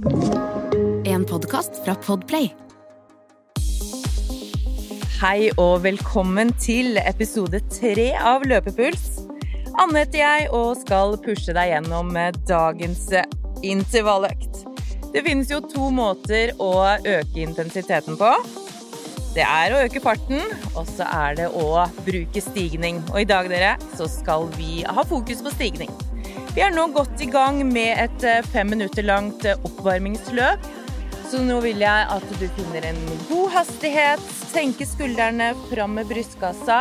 En podkast fra Podplay. Hei og velkommen til episode tre av Løpepuls. Anne heter jeg og skal pushe deg gjennom dagens intervalløkt. Det finnes jo to måter å øke intensiteten på. Det er å øke farten, og så er det å bruke stigning. Og i dag, dere, så skal vi ha fokus på stigning. Vi er nå godt i gang med et fem minutter langt oppvarmingsløp. Så nå vil jeg at du finner en god hastighet, senker skuldrene fram med brystkassa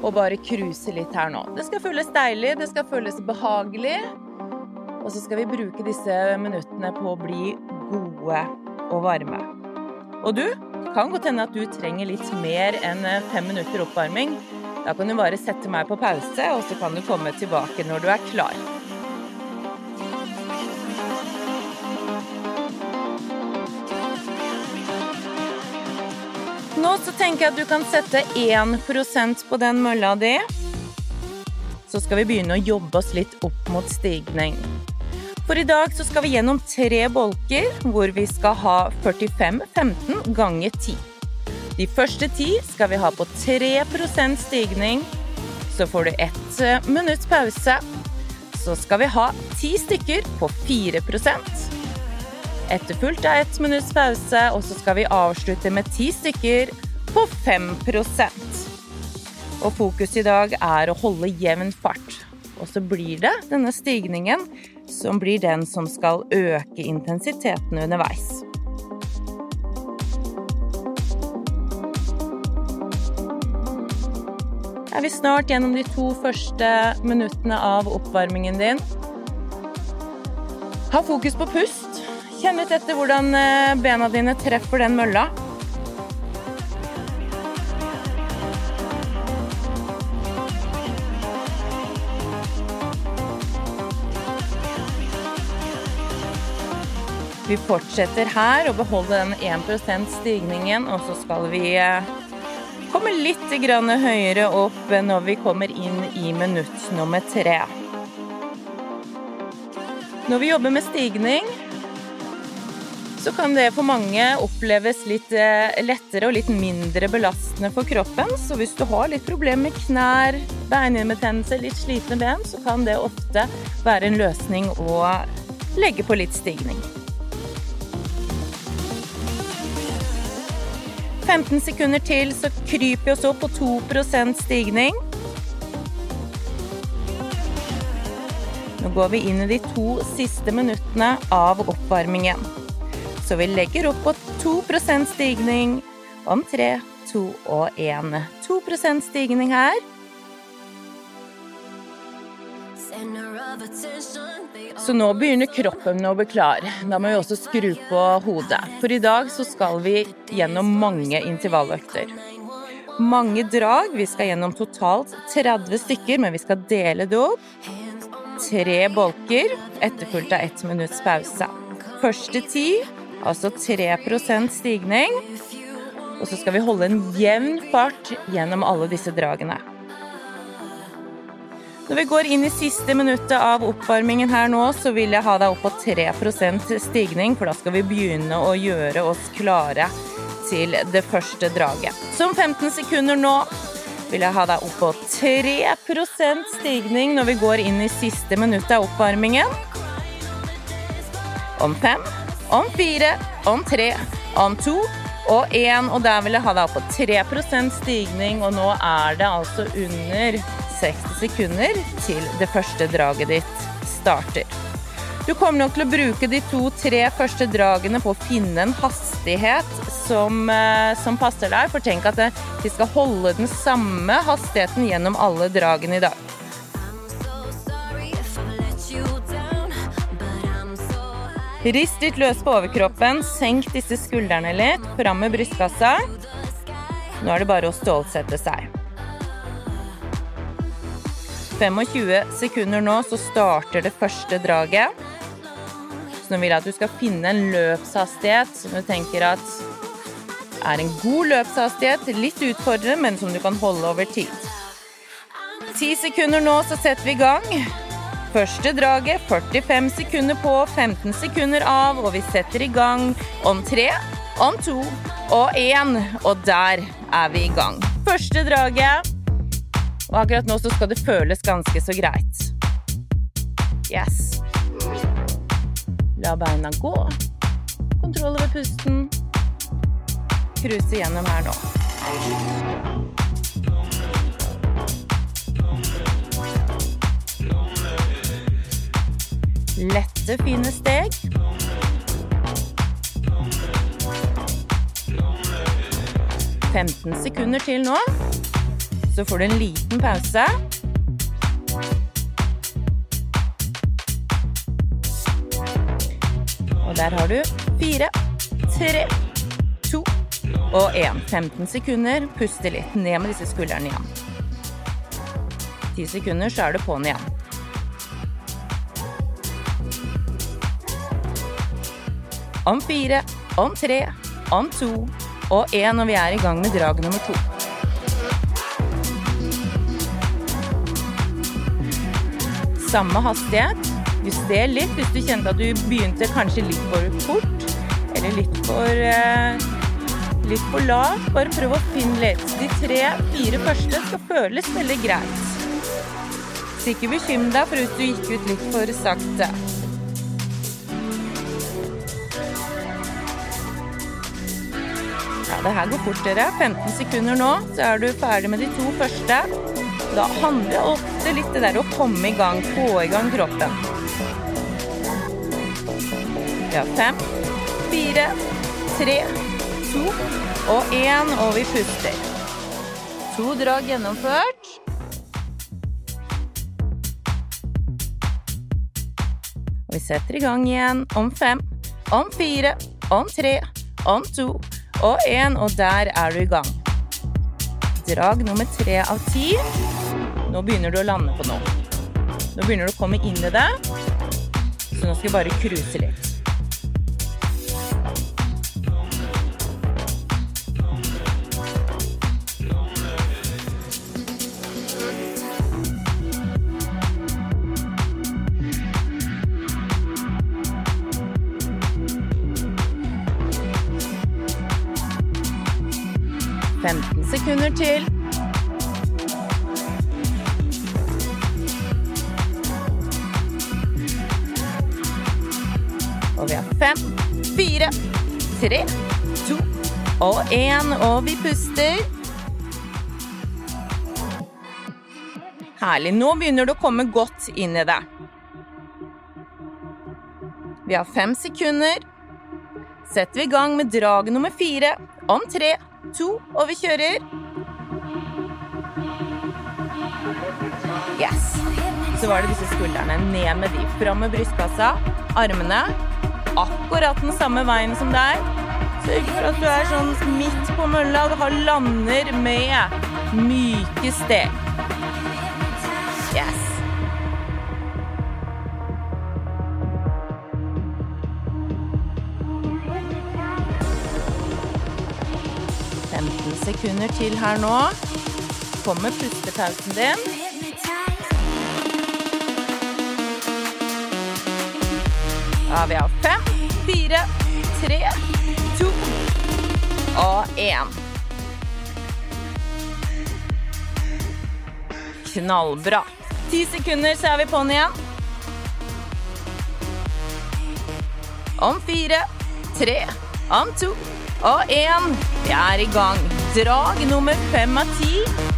og bare cruise litt her nå. Det skal føles deilig, det skal føles behagelig. Og så skal vi bruke disse minuttene på å bli gode og varme. Og du, det kan godt hende at du trenger litt mer enn fem minutter oppvarming. Da kan du bare sette meg på pause, og så kan du komme tilbake når du er klar. Nå så tenker jeg at du kan sette 1% på den mølla di. Så skal vi begynne å jobbe oss litt opp mot stigning. For i dag så skal vi gjennom tre bolker hvor vi skal ha 45-15 ganger 10. De første ti skal vi ha på 3% stigning. Så får du ett minutts pause. Så skal vi ha ti stykker på 4 Etterfulgt av ett minutts pause, og så skal vi avslutte med ti stykker på 5% Og fokus i dag er å holde jevn fart. Og så blir det denne stigningen som blir den som skal øke intensiteten underveis. Er vi snart gjennom de to første minuttene av oppvarmingen din? Ha fokus på pust. Kjenn litt etter hvordan bena dine treffer den mølla. Vi fortsetter her og beholder den 1% stigningen, og så skal vi komme litt høyere opp når vi kommer inn i minutt nummer tre. Når vi jobber med stigning, så kan det for mange oppleves litt lettere og litt mindre belastende for kroppen. Så hvis du har litt problemer med knær, beinhinnebetennelse, litt slitne ben, så kan det ofte være en løsning å legge på litt stigning. 15 sekunder til, så kryper vi oss opp på 2% stigning. Nå går vi inn i de to siste minuttene av oppvarmingen. Så vi legger opp på 2% stigning om 3, 2 og 1. 2% stigning her. Så nå begynner kroppen å bli klar. Da må vi også skru på hodet. For i dag så skal vi gjennom mange intervalløkter. Mange drag. Vi skal gjennom totalt 30 stykker, men vi skal dele det opp. Tre bolker, etterfulgt av ett minutts pause. Første ti, altså 3% stigning. Og så skal vi holde en jevn fart gjennom alle disse dragene. Når vi går inn i siste minuttet av oppvarmingen her nå, så vil jeg ha deg opp på 3% stigning, for da skal vi begynne å gjøre oss klare til det første draget. Så om 15 sekunder nå vil jeg ha deg opp på 3% stigning når vi går inn i siste minuttet av oppvarmingen. Om fem, om fire, om tre, om to og én. Og der vil jeg ha deg opp på 3% stigning, og nå er det altså under 60 sekunder til det første draget ditt starter. Du kommer nok til å bruke de to-tre første dragene på å finne en hastighet som, som passer deg. For tenk at vi skal holde den samme hastigheten gjennom alle dragene i dag. Rist litt løs på overkroppen, senk disse skuldrene litt, fram med brystkassa. Nå er det bare å stålsette seg. 25 sekunder nå, så starter det første draget. Så nå vil jeg at du skal finne en løpshastighet som du tenker at er en god løpshastighet. Litt utfordrende, men som du kan holde over tid. Ti sekunder nå, så setter vi i gang. Første draget 45 sekunder på, 15 sekunder av, og vi setter i gang om tre, om to og én. Og der er vi i gang. Første draget. Og akkurat nå så skal det føles ganske så greit. Yes. La beina gå. Kontroll over pusten. Cruise gjennom her nå. Lette, fine steg. Femten sekunder til nå. Så får du en liten pause. Og der har du fire, tre, to og én. 15 sekunder. Puste litt. Ned med disse skuldrene igjen. 10 sekunder, så er du på'n igjen. Om fire, om tre, om to og én, når vi er i gang med drag nummer to. Samme hastighet. Juster litt hvis du kjente at du begynte kanskje litt for fort. Eller litt for eh, litt for lavt. Bare prøv å finne litt. De tre-fire første skal føles veldig greit. Så ikke bekymre deg for hvis du gikk ut litt for sakte. Det her går fort, dere. 15 sekunder nå, så er du ferdig med de to første. Da handler det ofte litt det der å komme i gang, få i gang kroppen. Vi har fem, fire, tre, to og én, og vi puster. To drag gjennomført. Og vi setter i gang igjen om fem, om fire, om tre, om to og én, og der er du i gang. Drag nummer tre av ti. Nå begynner du å lande på noe. Nå begynner du å komme inn i det, så nå skal vi bare cruise litt. Sekunder til. Og vi har fem, fire, tre, to og én, og vi puster. Herlig. Nå begynner du å komme godt inn i det. Vi har fem sekunder. Setter vi i gang med drag nummer fire om tre, to, og vi kjører. Yes. Så var det disse skuldrene. Ned med de. Fram med brystkassa. Armene akkurat den samme veien som deg. Sørg for at du er sånn midt på mølla og har lander med myke steg. Sekunder til her nå. Kommer pustepausen din. Ja, vi har fem, fire, tre, to og én. Knallbra. Ti sekunder, så er vi på'n igjen. Om fire, tre, om to og én. Vi er i gang. Drag nummer fem av ti.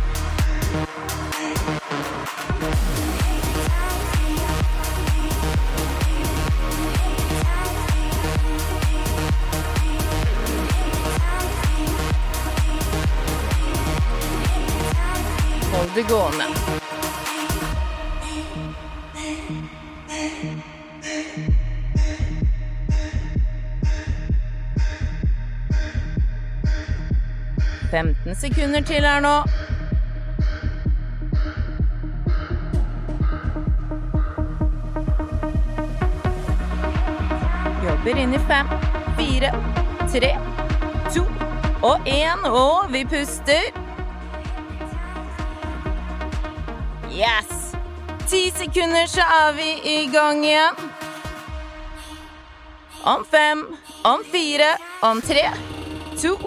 Sekunder til her nå. Jobber inn i fem, fire, tre, to og én, og vi puster. Yes! Ti sekunder, så er vi i gang igjen. Om fem, om fire, om tre, to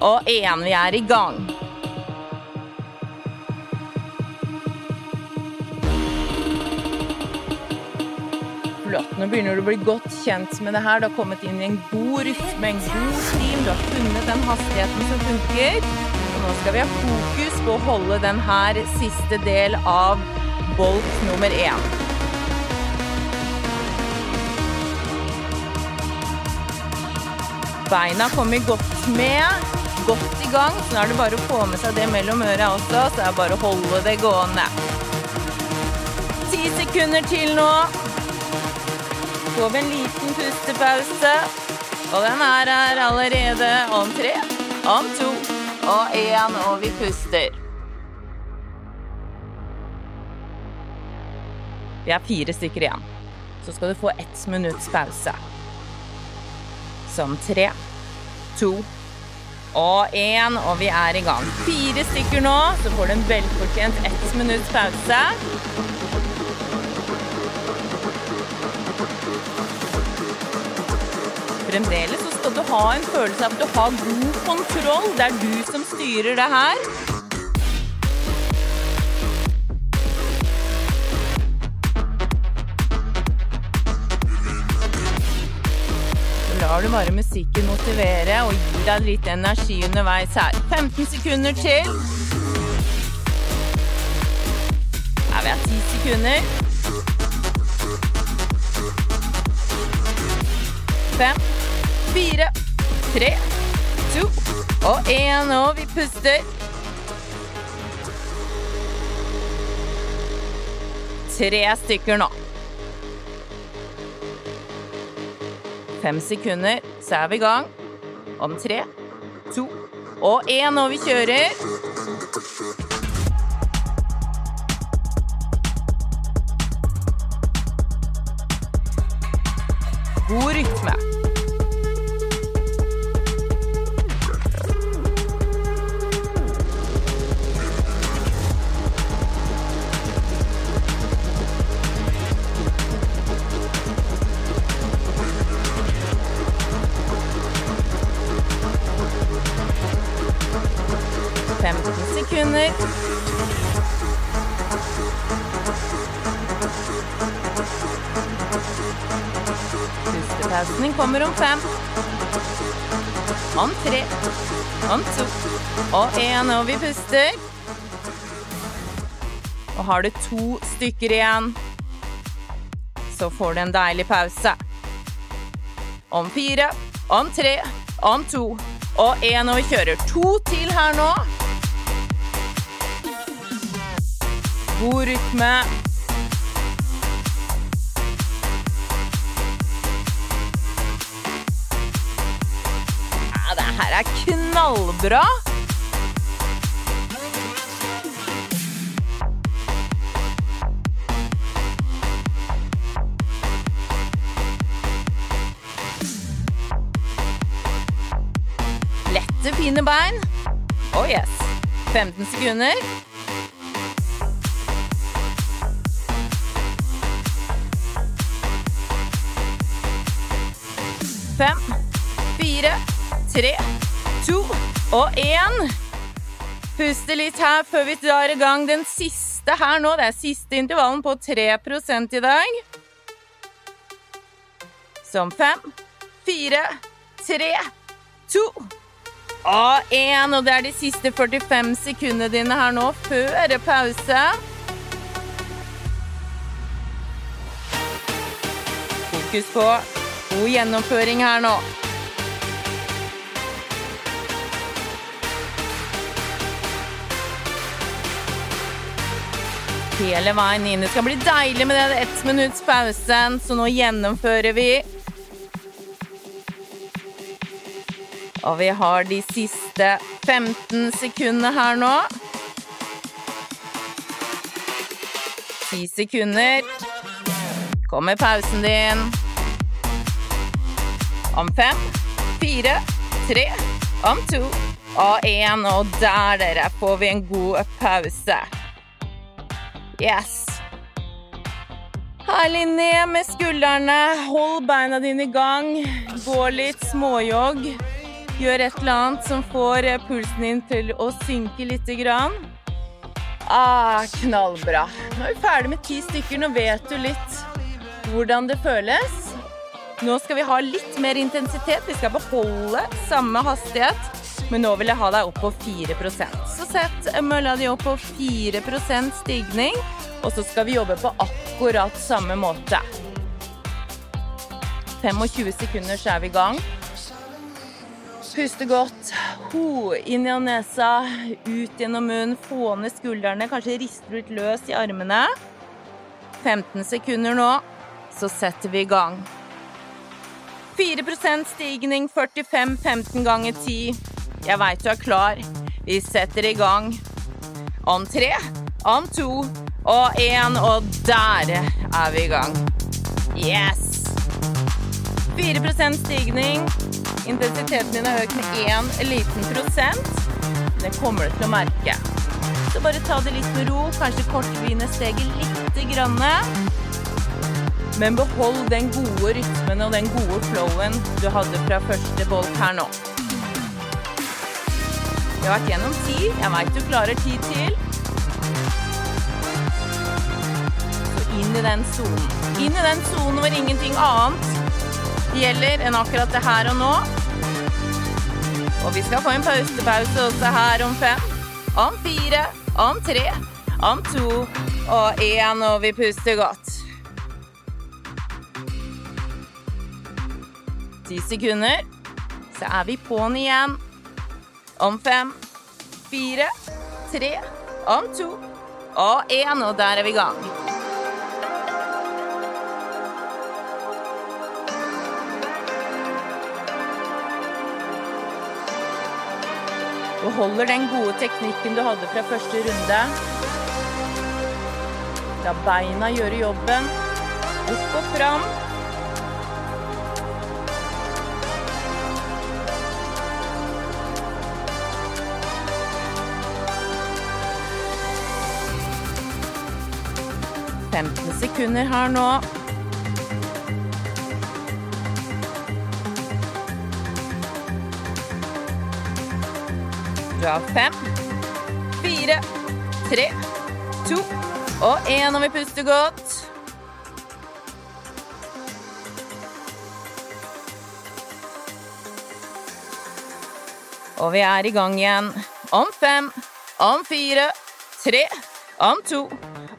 og én. Vi er i gang. Flott. Nå begynner du å bli godt kjent med det her. Du har kommet inn i en god rytme, en god stim. Du har funnet den hastigheten som funker. Og nå skal vi ha fokus på å holde den her siste del av bolt nummer én. Beina kommer godt med, godt i gang. Så nå er det bare å få med seg det mellom øra også, så det er bare å holde det gående. Ti sekunder til nå. Får vi en liten pustepause. Og den er her allerede om tre, om to og én, og vi puster. Vi er fire stykker igjen. Så skal du få ett minutts pause. Som tre, to og én, og vi er i gang. Fire stykker nå, så får du en velfortjent ett minutts pause. Fremdeles så skal du ha en følelse av at du har god kontroll. Det er du som styrer det her. Lar du bare musikken motivere og gir deg litt energi underveis her. 15 sekunder til. Her vi har 10 sekunder. Fem, fire, tre, to og 1. Og vi puster. Tre stykker nå. Fem sekunder, så er vi i gang. Om tre, to og én, og vi kjører. God rytme. Vi puster. Og har du to stykker igjen, så får du en deilig pause. Om fire, om tre, om to og én, og vi kjører to til her nå. God rytme. Ja, det her er knallbra. Lette, fine bein. Oh yes. 15 sekunder. Fem, fire, tre, to og én. Puste litt her før vi drar i gang den siste her nå. Det er siste intervallen på 3 i dag. Som fem, fire, tre, to og én. Og det er de siste 45 sekundene dine her nå før pause. Fokus på god gjennomføring her nå. Hele veien inn. Det skal bli deilig med den ett så nå gjennomfører vi. Og vi har de siste 15 sekundene her nå. 10 sekunder. Kommer pausen din. Om fem, fire, tre, om to og én. Og der, dere, får vi en god pause. Yes. Herlig ned med skuldrene. Hold beina dine i gang. Gå litt småjogg. Gjør et eller annet som får eh, pulsen din til å synke lite grann. Ah, knallbra. Nå er vi ferdig med ti stykker. Nå vet du litt hvordan det føles. Nå skal vi ha litt mer intensitet. Vi skal beholde samme hastighet, men nå vil jeg ha deg opp på 4% Så sett mølla di opp på 4% stigning, og så skal vi jobbe på akkurat samme måte. 25 sekunder, så er vi i gang. Puste godt. Ho, inn gjennom nesa, ut gjennom munnen. Få ned skuldrene. Kanskje rister litt løs i armene. 15 sekunder nå, så setter vi i gang. 4% stigning, 45, 15 ganger 10. Jeg veit du er klar. Vi setter i gang. Om tre, om to og én, og der er vi i gang. Yes! 4% stigning. Intensiteten din er økt med én liten prosent. Det kommer du til å merke. Så bare ta det litt med ro. Kanskje kortvine steget lite grann. Men behold den gode rytmen og den gode flowen du hadde fra første bolk her nå. Vi har vært gjennom ti. Jeg veit du klarer ti til. Så inn i den sonen. Inn i den sonen hvor ingenting annet gjelder enn akkurat det her og nå. Og vi skal få en pausepause også her om fem, om fire, om tre, om to og én, og vi puster godt. Ti sekunder, så er vi på'n igjen. Om fem, fire, tre, om to og én, og der er vi i gang. Du holder den gode teknikken du hadde fra første runde. La beina gjøre jobben. Opp og fram. 15 sekunder her nå. Har fem, fire, tre, to og én, og vi puster godt. Og vi er i gang igjen. Om fem, om fire, tre, om to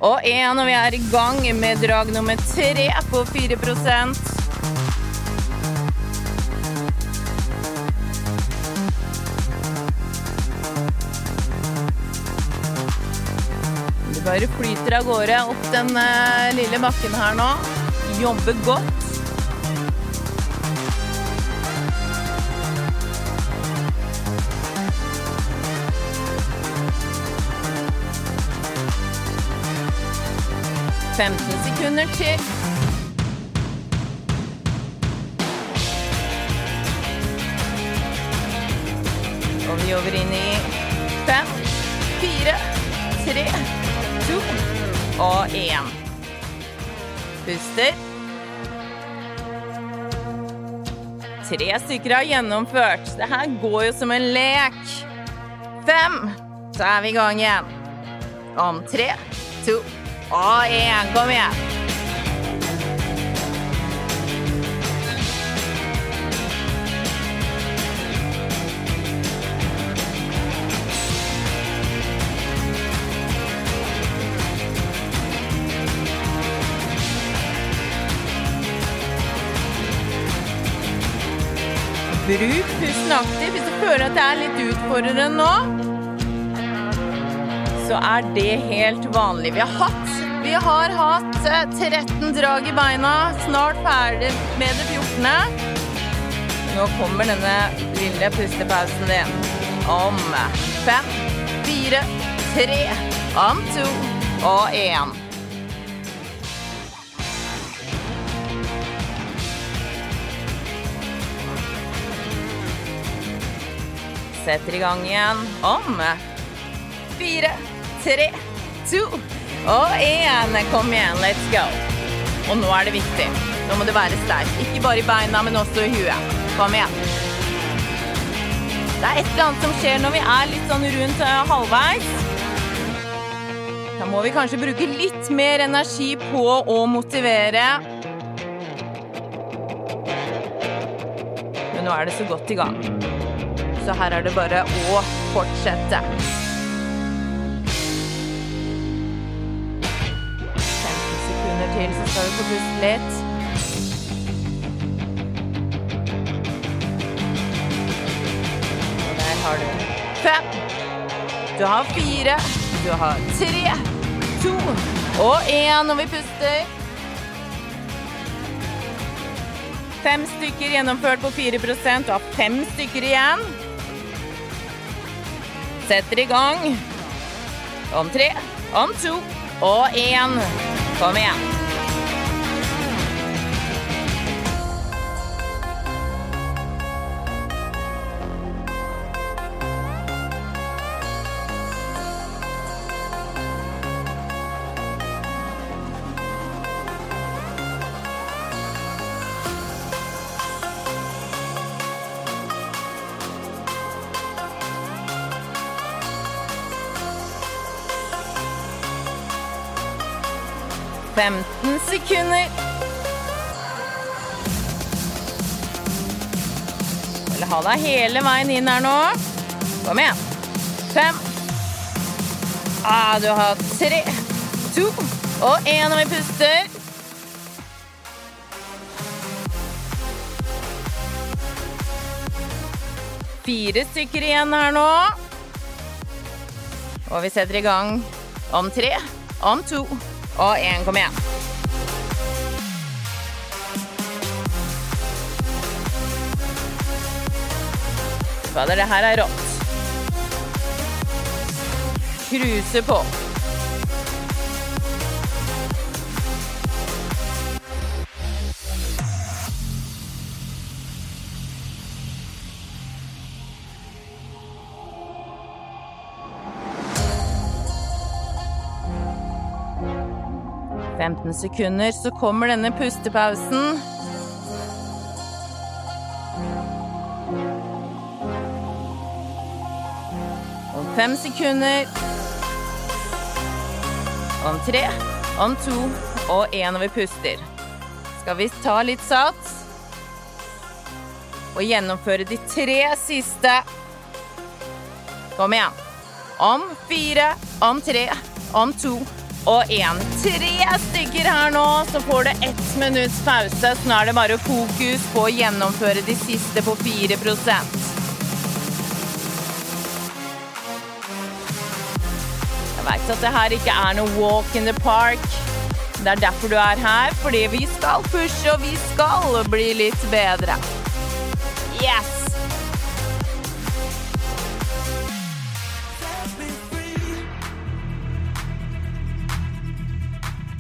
og én, og vi er i gang med drag nummer tre på 4 bare flyter av gårde opp den eh, lille bakken her nå. Jobber godt. 15 sekunder til. Og vi jobber inn i fem, fire, tre, og én. Puster. Tre stykker har gjennomført. Det her går jo som en lek. Fem, så er vi i gang igjen. Om tre, to og én. Kom igjen. Bruk pusten aktivt hvis du føler at det er litt utfordrende nå. Så er det helt vanlig. Vi har hatt vi har hatt 13 eh, drag i beina, snart ferdig med det 14. Nå kommer denne lille pustepausen din. Om fem, fire, tre, om to og én. Setter i gang igjen om fire, tre, to og én. Kom igjen, let's go. Og nå er det viktig. Nå må du være sterk. Ikke bare i beina, men også i huet. Kom igjen. Det er et eller annet som skjer når vi er litt sånn rundt uh, halvveis. Da må vi kanskje bruke litt mer energi på å motivere. Men nå er det så godt i gang. Så her er det bare å fortsette. 15 sekunder til, så skal vi få puste litt. Og der har du fem. Du har fire. Du har tre, to og én når vi puster. Fem stykker gjennomført på 4 Du har fem stykker igjen. Setter i gang. Om tre, om to og én. Kom igjen. Femten sekunder. Eller ha deg hele veien inn her nå. Kom igjen. Fem. Ah, du har tre, to og én når vi puster. Fire stykker igjen her nå. Og vi setter i gang om tre, om to og én. Kom igjen. Fader, det her er rått. Cruise på. Femten sekunder, så kommer denne pustepausen. Om fem sekunder. Om tre, om to og én når vi puster. Skal vi ta litt sats? Og gjennomføre de tre siste. Kom igjen. Om fire, om tre, om to og én. Tre stykker her nå, så får du ett minutts pause. Så nå er det bare fokus på å gjennomføre de siste på 4% Jeg veit at det her ikke er noe walk in the park. Det er derfor du er her, fordi vi skal pushe, og vi skal bli litt bedre. Yes!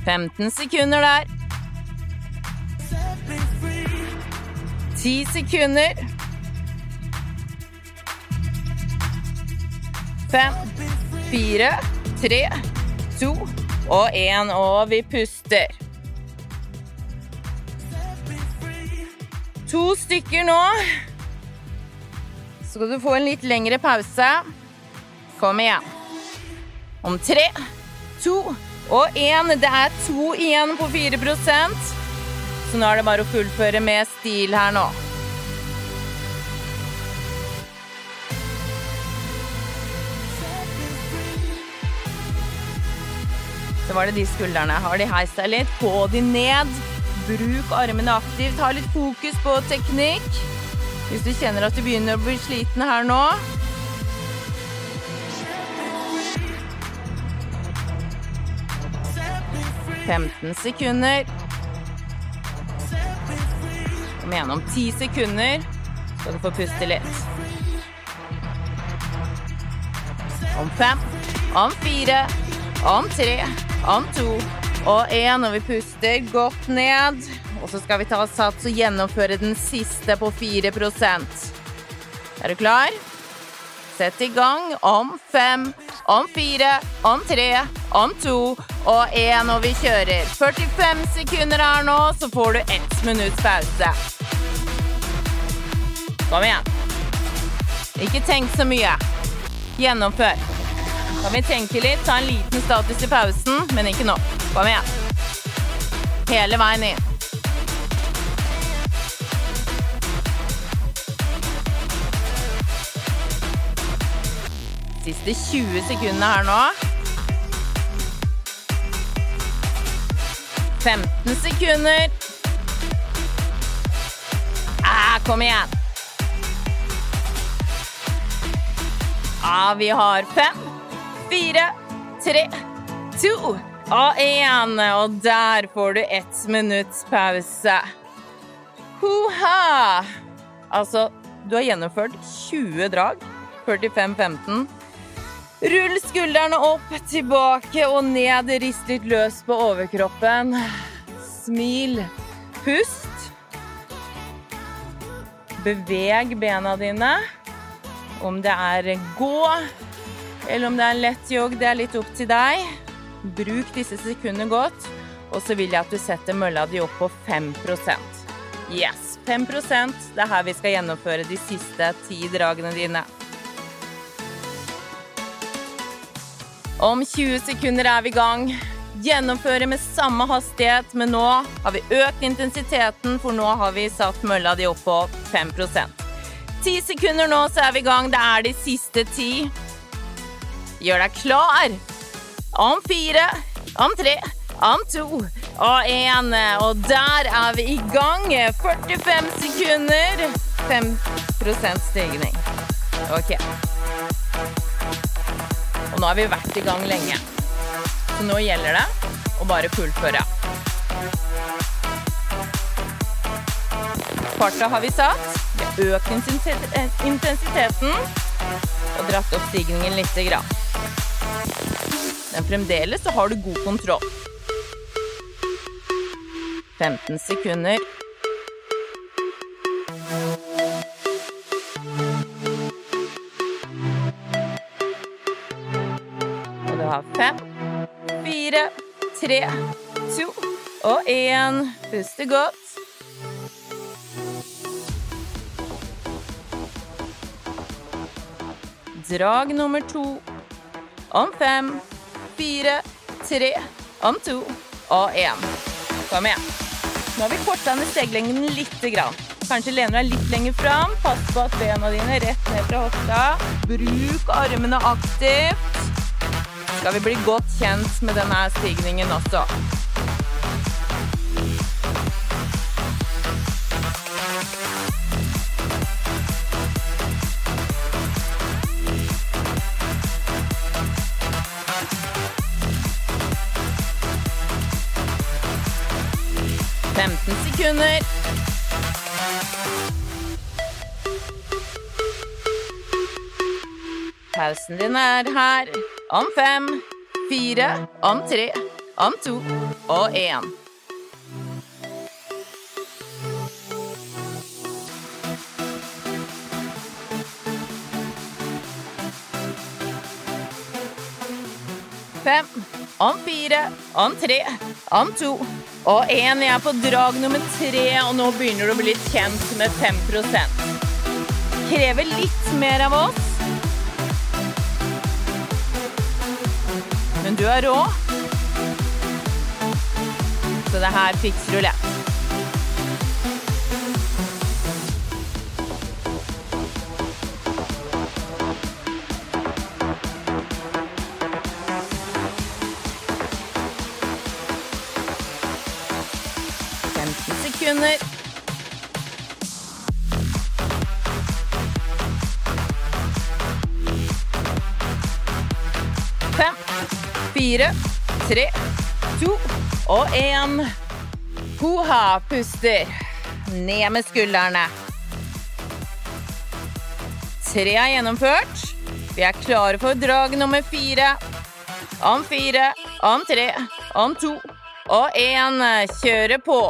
Femten sekunder der. 10 sekunder. Fem, fire, tre, to og 1, og vi puster. To stykker nå. Så skal du få en litt lengre pause. Kom igjen. Om tre, to og én. Det er to igjen på 4% Så nå er det bare å fullføre med stil her nå. Så var det de skuldrene. Har de heist deg litt, få de ned. Bruk armene aktivt. Ha litt fokus på teknikk. Hvis du kjenner at du begynner å bli sliten her nå. Femten sekunder. Kom igjen, om 10 sekunder skal du få puste litt. Om fem, om fire, om tre, om to og én. Og vi puster godt ned. Og så skal vi ta sats og gjennomføre den siste på 4% Er du klar? Sett i gang om fem, om fire, om tre, om to og én, og vi kjører. 45 sekunder her nå, så får du ett minutts pause. Kom igjen. Ikke tenk så mye. Gjennomfør. Kan vi tenke litt, ta en liten status i pausen, men ikke nå. Kom igjen. Hele veien inn. Siste 20 sekundene her nå. 15 sekunder. Ah, kom igjen. Ah, vi har fem, fire, tre, to og én. Og der får du ett minutts pause. Hoha! Altså, du har gjennomført 20 drag. 45-15. Rull skuldrene opp, tilbake og ned. Rist litt løs på overkroppen. Smil. Pust. Beveg bena dine. Om det er gå, eller om det er lett jogg, det er litt opp til deg. Bruk disse sekundene godt. Og så vil jeg at du setter mølla di opp på 5% Yes, 5% Det er her vi skal gjennomføre de siste ti dragene dine. Om 20 sekunder er vi i gang. Gjennomføre med samme hastighet, men nå har vi økt intensiteten, for nå har vi satt mølla di opp på 5% Ti sekunder nå, så er vi i gang. Det er de siste ti. Gjør deg klar. Om fire, om tre, om to og én. Og der er vi i gang. 45 sekunder. 5% stigning. OK. Og nå har vi vært i gang lenge. Så nå gjelder det å bare fullføre. Farta har vi satt. Vi har økt intensiteten og dratt opp stigningen lite grann. Men fremdeles så har du god kontroll. 15 sekunder. Én. Puste godt. Drag nummer to. Om fem, fire, tre, om to og én. Kom igjen. Nå har vi korta ned steglengden grann. Kanskje lener deg litt lenger fram. Pass på at bena dine rett ned fra hofta. Bruk armene aktivt. Skal vi bli godt kjent med denne stigningen også. 15 sekunder. Pausen din er her. Om fem, fire, om tre, om to og én. Fem, om fire, om tre, om to og én. Jeg er på drag nummer tre, og nå begynner du å bli litt kjent med 5% Krever litt mer av oss. Men du er rå. Så det her fikser du lett. Sekunder. Fem, fire, tre, to og én. Hoha, puster. Ned med skuldrene. Tre er gjennomført. Vi er klare for drag nummer fire. Om fire, om tre, om to og én. Kjøre på.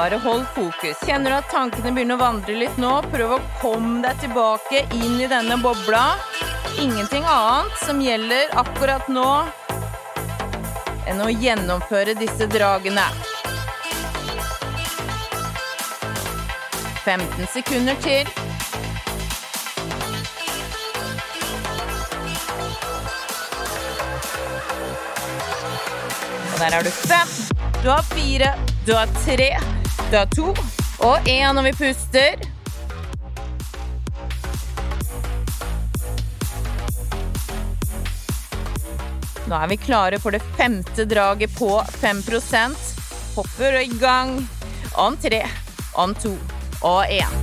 Bare hold fokus. Kjenner du at tankene begynner å vandre litt nå? Prøv å komme deg tilbake inn i denne bobla. Ingenting annet som gjelder akkurat nå enn å gjennomføre disse dragene. 15 sekunder til. Og der har du fem, du har fire, du har tre, har to og én når vi puster. Nå er vi klare for det femte draget på 5% Hopper i gang om tre, om to og én.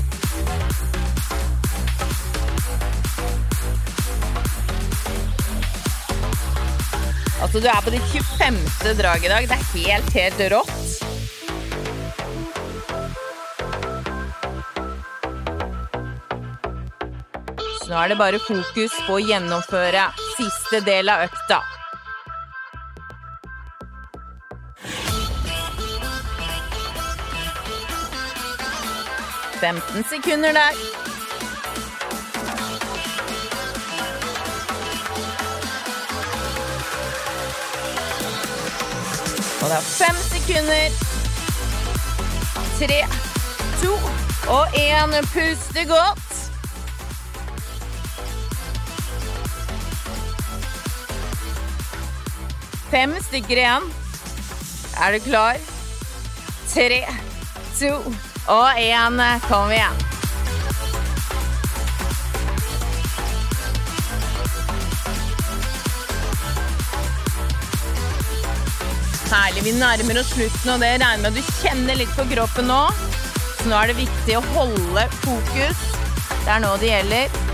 Altså, du er på ditt 25. drag i dag. Det er helt, helt rått. Nå er det bare fokus på å gjennomføre siste del av økta. Femten sekunder der. Og det er fem sekunder. Tre, to og én. Puste godt. Fem stykker igjen. Er du klar? Tre, to og én. Kom igjen. Herlig. Vi nærmer oss slutten, og det regner med at du kjenner litt på kroppen nå. Så nå er det viktig å holde fokus. Det er nå det gjelder.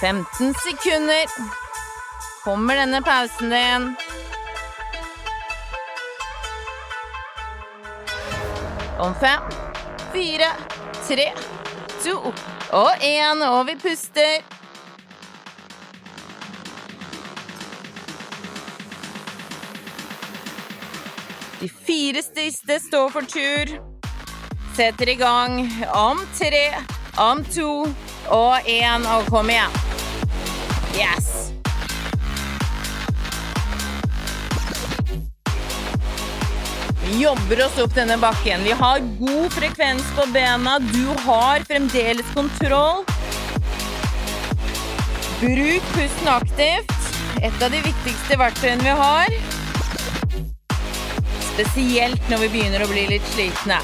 Femten sekunder. Kommer denne pausen din. Om fem, fire, tre, to og én. Og vi puster. De fire siste står for tur. Setter i gang om tre, om to og én. Og kom igjen. Yes! Vi jobber oss opp denne bakken. Vi har god frekvens på bena. Du har fremdeles kontroll. Bruk pusten aktivt. Et av de viktigste verktøyene vi har. Spesielt når vi begynner å bli litt slitne.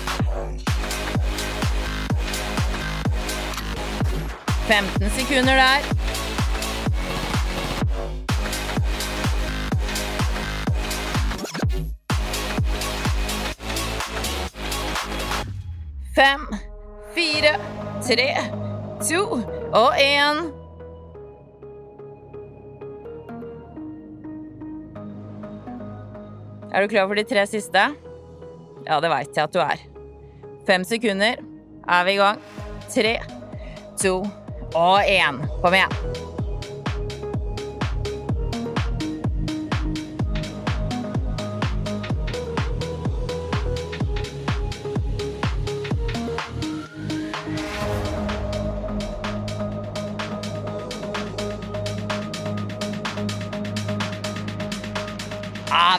15 sekunder der. Fem, fire, tre, to og én. Er du klar for de tre siste? Ja, det veit jeg at du er. Fem sekunder. Er vi i gang? Tre, to og én. Kom igjen.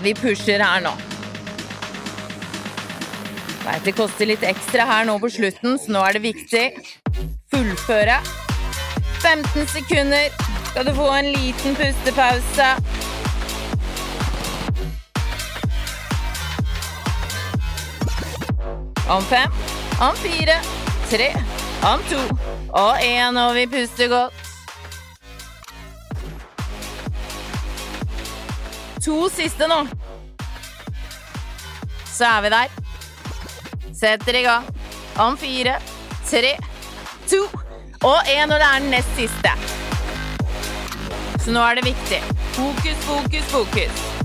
Vi pusher her nå. Veit det koster litt ekstra her nå på slutten, så nå er det viktig. Fullføre. 15 sekunder. Skal du få en liten pustepause. Om fem, om fire, tre, om to og én, og vi puster godt. To siste nå. Så er vi der. Setter i gang. Om fire, tre, to og én, og det er den nest siste. Så nå er det viktig. Fokus, fokus, fokus.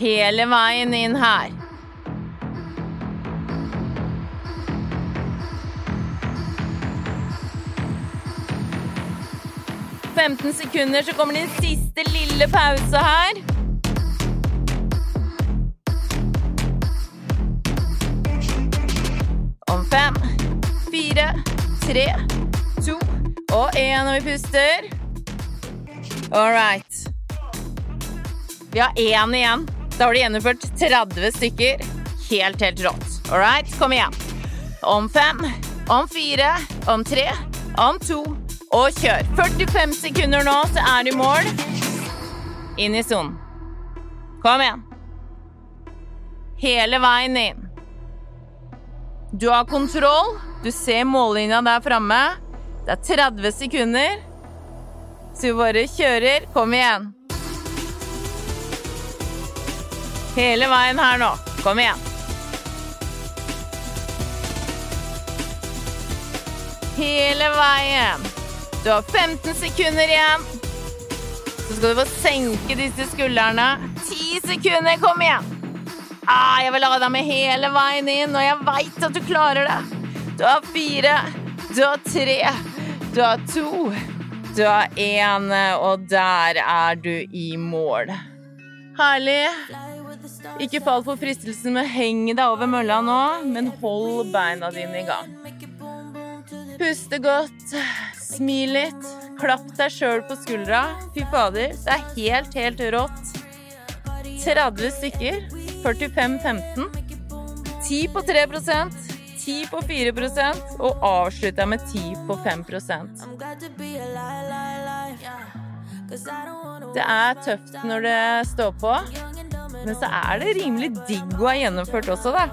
Hele veien inn her. Femten sekunder, så kommer din siste lille pause her. Om fem, fire, tre, to og én, og vi puster. All right. Vi har én igjen. Da har du gjennomført 30 stykker. Helt, helt rått. All right, kom igjen. Om fem, om fire, om tre, om to og kjør. 45 sekunder nå, så er du i mål. Inn i sonen. Kom igjen. Hele veien inn. Du har kontroll. Du ser mållinja der framme. Det er 30 sekunder. Så vi bare kjører. Kom igjen. Hele veien her nå. Kom igjen. Hele veien. Du har 15 sekunder igjen. Så skal du få senke disse skuldrene. 10 sekunder, kom igjen. Ah, jeg vil ha deg med hele veien inn, og jeg veit at du klarer det. Du har fire, du har tre, du har to, du har én, og der er du i mål. Herlig. Ikke fall for fristelsen med å henge deg over mølla nå, men hold beina dine i gang. Puste godt, smil litt, klapp deg sjøl på skuldra. Fy fader, det er helt, helt rått. 30 stykker. 45-15. 10 på 3% 10 på 4% og avslutta med 10 på 5% Det er tøft når det står på, men så er det rimelig digg å ha gjennomført også, da.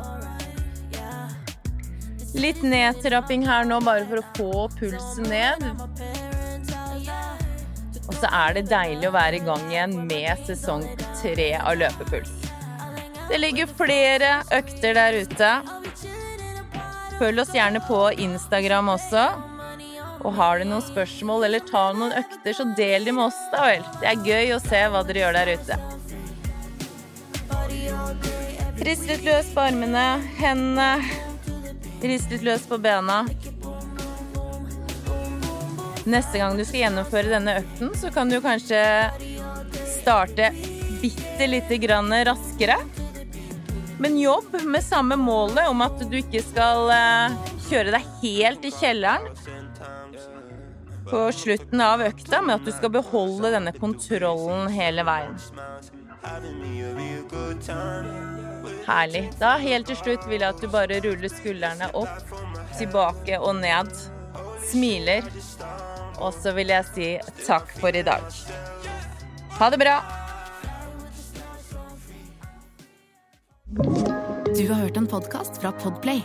Litt nedtrapping her nå, bare for å få pulsen ned. Og så er det deilig å være i gang igjen med sesong tre av Løpepuls. Det ligger flere økter der ute. Følg oss gjerne på Instagram også. Og har du noen spørsmål eller tar noen økter, så del de med oss, da vel. Det er gøy å se hva dere gjør der ute. Rist litt løs på armene, hendene. Rist litt løs på bena. Neste gang du skal gjennomføre denne økten, så kan du kanskje starte bitte lite grann raskere. Men jobb med samme målet om at du ikke skal eh, kjøre deg helt i kjelleren på slutten av økta, men at du skal beholde denne kontrollen hele veien. Herlig. Da helt til slutt vil jeg at du bare ruller skuldrene opp, tilbake og ned. Smiler. Og så vil jeg si takk for i dag. Ha det bra. Du har hørt en podkast fra Podplay.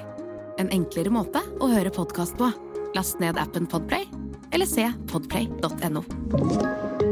En enklere måte å høre podkast på. Last ned appen Podplay, eller se podplay.no.